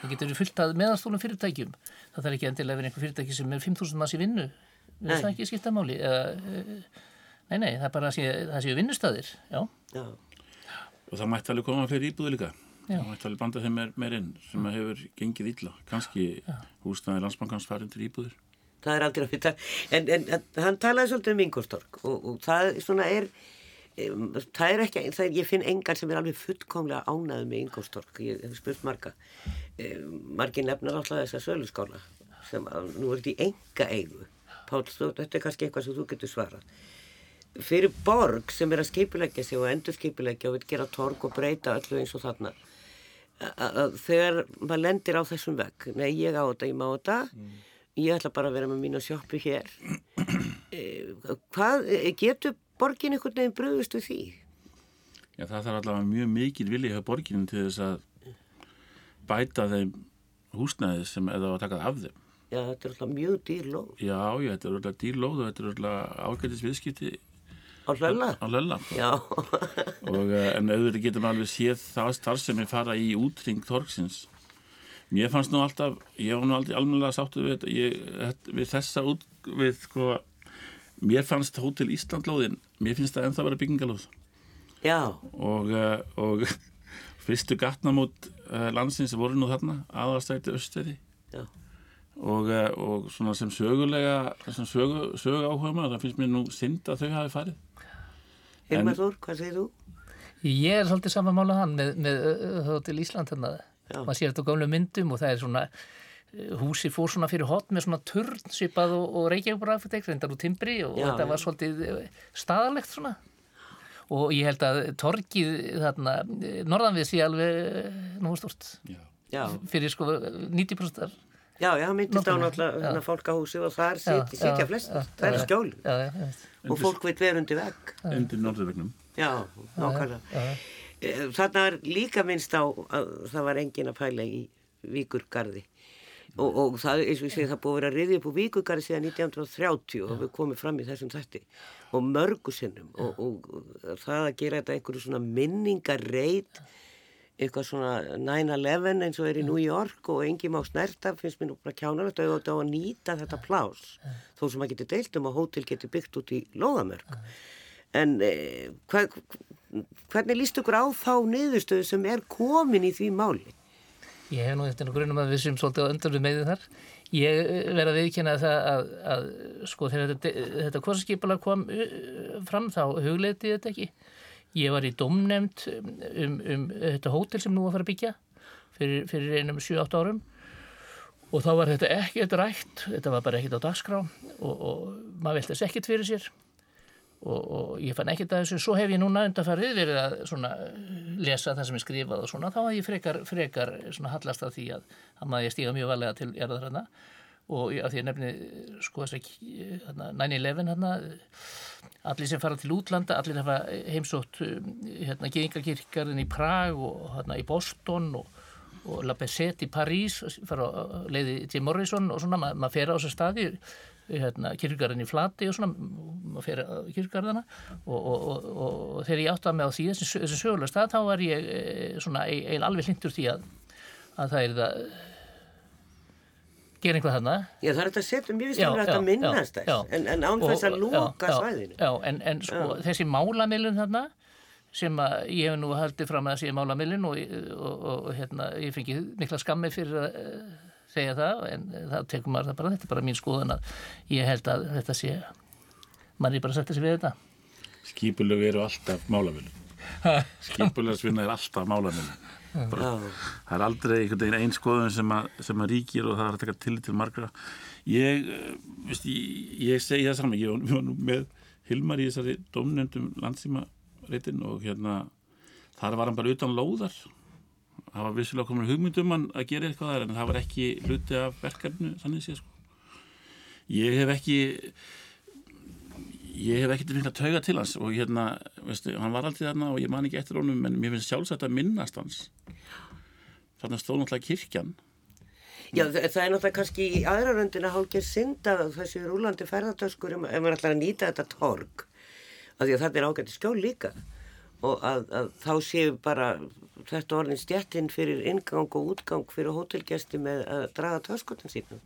Það getur verið fullt að meðanstólum fyrirtækjum. Það þarf ekki endilega að vera einhver fyrirtæki sem er 5.000 manns í vinnu. Það ekki skipta máli. Eða, eh, nei, nei, það er bara að sé, það séu vinnustæðir. Já, Já, og það mætti alveg koma fleiri íbúður líka. Já. það mætti alveg banda þeim meir, meir inn sem að hefur gengið illa. Kannski húsnaði landsbankans farin til íbúður það er aldrei að vita en, en, en hann talaði svolítið um Ingolstorg og, og það svona er það er ekki, það er, ég finn engar sem er alveg fullkomlega ánaði með Ingolstorg ég hef spurt marga. Margir nefnar alltaf þessa söluskála sem að, nú er þetta í enga eigu Páll, þú, þetta er kannski eitthvað sem þú getur svarað fyrir borg sem er að skipuleggja sig og endur skipuleggja og vil gera torg og breyta öllu eins og þarna þegar maður lendir á þessum vegg nei ég á þetta, ég má þetta ég ætla bara að vera með mín að sjoppu hér Eh, hvað, eh, getur borgin einhvern veginn bröðust við því? Já, það þarf allavega mjög mikil vilja hjá borginin til þess að bæta þeim húsnæði sem eða að taka það af þeim. Já, þetta er alltaf mjög dýr lóð Já, já, þetta er alltaf dýrlóð og þetta er alltaf ágætis viðskipti á hlölla. á lölla. Já, Og, eh, en auðvitað getum alveg séð það starfsemi fara í útring torgsins. Mér fannst nú alltaf, ég var nú aldrei almennilega sáttu við, þetta, ég, við þessa út, við sko, mér fannst Hótel Íslandlóðin, mér finnst það ennþá vera byggingalóð. já, og, uh, og fyrstu gatnamót uh, landsins voru nú þarna aðarstætti österi já. Og, uh, og svona sem sögulega sem sögu, sögu áhuga maður það finnst mér nú synd að þau hafi farið Hilmar Þór, hvað segir þú? Ég er svolítið saman mála hann með, með uh, til Ísland hérna. Maður sér þetta á gamlu myndum og það er svona húsi fór svona fyrir hot með svona turn svipað og, og Reykjavík bara reyndar úr timbri og Já, þetta já. var svolítið staðalegt svona og ég held að torkið þarna uh, norðan við sé alveg nógu stort Já. Já, fyrir sko 90% af- já, já, myndist á náttúrulega. þarna fólkahúsi og þar sitja, já, það er skjól já, já, já, og fólk veit vera undir vegg. undir norðurvegnum Já, nákvæmlega. Eh, Þarna var líka minnst á að það var engin að pæla í Víkurgarði. og, og það, eins og ég segi, það búið að vera riðið upp úr vikugari síðan 1930 og við komum fram í þessum þætti. Og mörgu sinnum. Og, og, og það að gera þetta einhverju svona minningarreit eitthvað svona 9-11 eins og er í New York og engi má snerta finnst mér nú bara kjánalegt að auðvitað á að nýta þetta plás þó sem að geti deilt um að hótel geti byggt út í Lóðamörk en eh, hva, hvernig líst ykkur á þá niðurstöðu sem er komin í því máli? Ég hef nú eftir grunum að við sem svolítið á öndur við meðið þar. Ég verði að viðkynna það að, að sko þegar þetta, þetta korsaskipalag kom uh, fram þá hugleiti þetta ekki. Ég var í domnemnd um, um þetta hótel sem nú að fara að byggja fyrir, fyrir einum 7-8 árum. Og þá var þetta ekkert rætt, þetta var bara ekkert á dagskrá og, og maður veltast ekkert fyrir sér. Og, og ég fann ekkert að þessu, svo hef ég núna undanfarið verið að svona, lesa það sem er skrifað og svona, þá hef ég frekar, frekar hallast af því að, að maður stíga mjög valega til erðar hana og að því að nefni sko þess að 9-11 hana allir sem fara til útlanda, allir hafa heimsótt hérna Gengarkirkarinn í Prag og hérna í Boston og og La Bessette í París fara á leiði til Morrison og svona, maður mað fer á þessu staði hérna, kirkgarðin í Flati og svona maður fer á kirkgarðana og, og, og, þegar ég átti að með á því þessi, þessi sögulega stað, þá var ég eh, svona eiginlega alveg hlindur því að, að það er það gera einhvað þarna. Já það er þetta að setja mjög vist að þetta minnast þess en, en án þess að lóka svæðinu. Já, en, en sko já. þessi málamilun þarna sem að ég hef nú haldið fram að það sé málamilun og, og hérna, ég fengi mikla skammi fyrir að segja það en það tekum maður það bara, þetta er bara mín skoðan að ég held að þetta sé mann er bara að setja sig við þetta. Skipulög eru alltaf málamilun. Skipulögsvinna er alltaf málamilun það er aldrei einhvern veginn einn skoðun sem sem að ríkir og það er að taka til til margra. Ég, eh, veist, ég, ég segi það saman, ég var nú með Hilmar í þessari domnendum landsýmareitin og hérna þar var hann bara utan lóðar. Það var vissilega komin hugmyndum að gera eitthvað þar en það var ekki hluti af verkefnu þannig sé sko. Ég hef ekki ég hef ekkert finnst að tauga til hans og hérna, veistu, hann var alltaf þarna og ég man ekki eftir honum en mér finnst sjálfsagt að minnast hans. Þarna stóð náttúrulega kirkjan. Já, það er náttúrulega kannski í aðra röndina hálfgeir synda þessi rúlandi ferðartöskur ef maður ætlar að nýta þetta torg af því að þetta er ágætti skjól líka. Og að, að þá séu bara þetta orðin stjættinn fyrir ingang og útgang fyrir hótelgæsti með að draga töskutin sínum.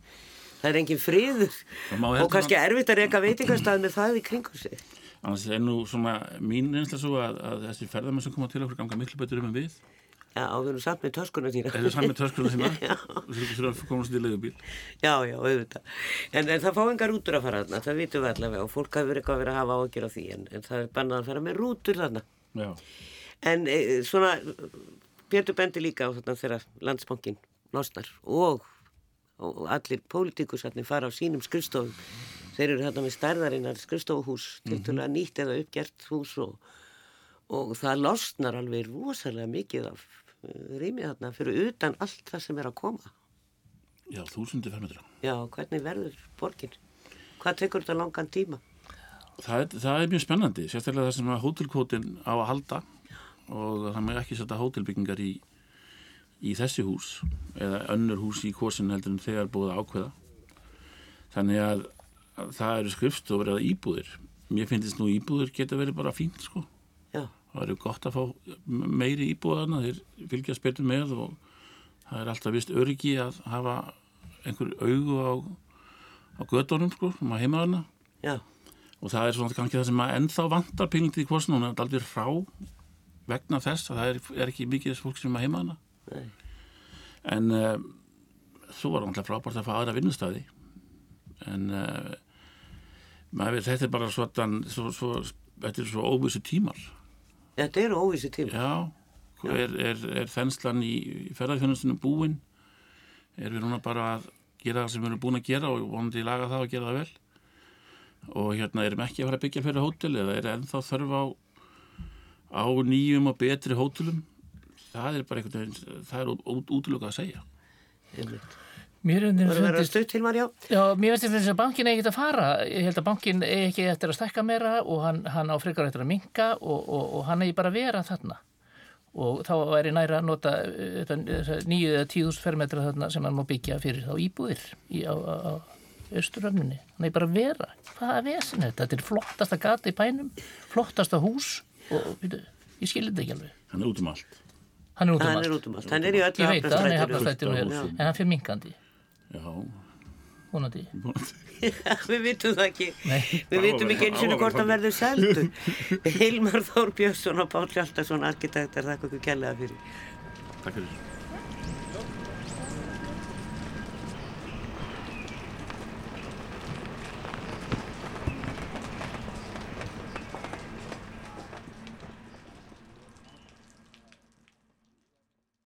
Það er engin friður og kannski erfitt að reyka veitingastað með það í kringum sig. Annars er nú svona mín reynsla svo að, að þessi ferðarmenn sem koma til okkur ganga miklu betur um en við. Já, við erum samt með töskunum sína. Við erum samt með töskunum sína og þú þurfum að komast í leigubíl. Já, já, auðvitað. En, en það fá engar rútur að fara þarna, það vitum við allavega og fólk hafur eitthvað verið að hafa á því en, en það er bannað að fara með rútur þarna. Já. En e, svona, Björn bendi líka á þarna þegar landsbankin losnar og, og allir pólitíkusarnir fara á sínum skrifstofum. Þeir eru þarna með stærðarinnar skrifstofuhús, mm -hmm. til að nýtt eða uppgjert hús og, og það losnar alveg rosalega mikið af rýmið þarna fyrir utan allt það sem er að koma. Já, þúsundi fermetra. Já, hvernig verður borgin? Hvað tekur þetta langan tíma? Það er, það er mjög spennandi, sérstaklega það sem að hótelkvotin á að halda og það með ekki setja hótelbyggingar í, í þessi hús eða önnur hús í kosin heldur en þegar búið að ákveða. Þannig að, að það eru skrifstofur eða íbúðir. Mér finnst nú íbúðir geta verið bara fínt sko. Já. Það eru gott að fá meiri íbúðana, þeir fylgja spiltum með og það er alltaf vist öryggi að hafa einhver augu á, á gödunum sko, um að heima hana. Já. Og það er svona kannski það sem að ennþá vantar pílingtið í kvorsin, hún er aldrei frá vegna þess að það er, er ekki mikið fólk sem er að heima hana. Nei. En uh, þú var alltaf frábært að fá aðra vinnustæði. En uh, maður, þetta er bara svona, svo, svo, þetta er svo óvissu tímar. Þetta eru óvísi tíma. Já, er, er, er þenslan í ferðarfjónustunum búinn? Er við núna bara að gera það sem við erum búin að gera og vonandi laga það og gera það vel? Og hérna erum ekki að fara að byggja fyrir hótel eða er ennþá þörf á, á nýjum og betri hótelum? Það er bara einhvern veginn, það er út, útlöku að segja. Einmitt. Mér Það er verið að stutt til maður, já. Já, mér finnst þess að bankin eigi ekki að fara. Ég held að bankin eigi ekki eftir að stekka meira og hann, hann á frekar eftir að minka og, og, og hann eigi bara að vera þarna. og þá væri næra að nota eh, nýju eða tíðust fermetra þarna sem hann má byggja fyrir þá íbúðir í, á, á, á austuröfninni. Þannig bara vera. Hvaða vesen er þetta? Þetta er flottasta gata í bænum, flottasta hús og veitu, ég skilir þetta ekki alveg. Hann er út um allt. Hann er út um Hann allt. er út um allt. Hann er í öllu Ég veit að hann er hafnastrætinu. hafnastættinu, en hann fyrir minkandi, Já, vonandi. Við vitum það ekki. Nei. Við vitum ekki eins og Áhugaverð hvort hann verður seldur. Hilmar Þór Björnsson og Pál Hjaltarsson, arkitektar, þakka okkur kærlega fyrir. takk fyrir.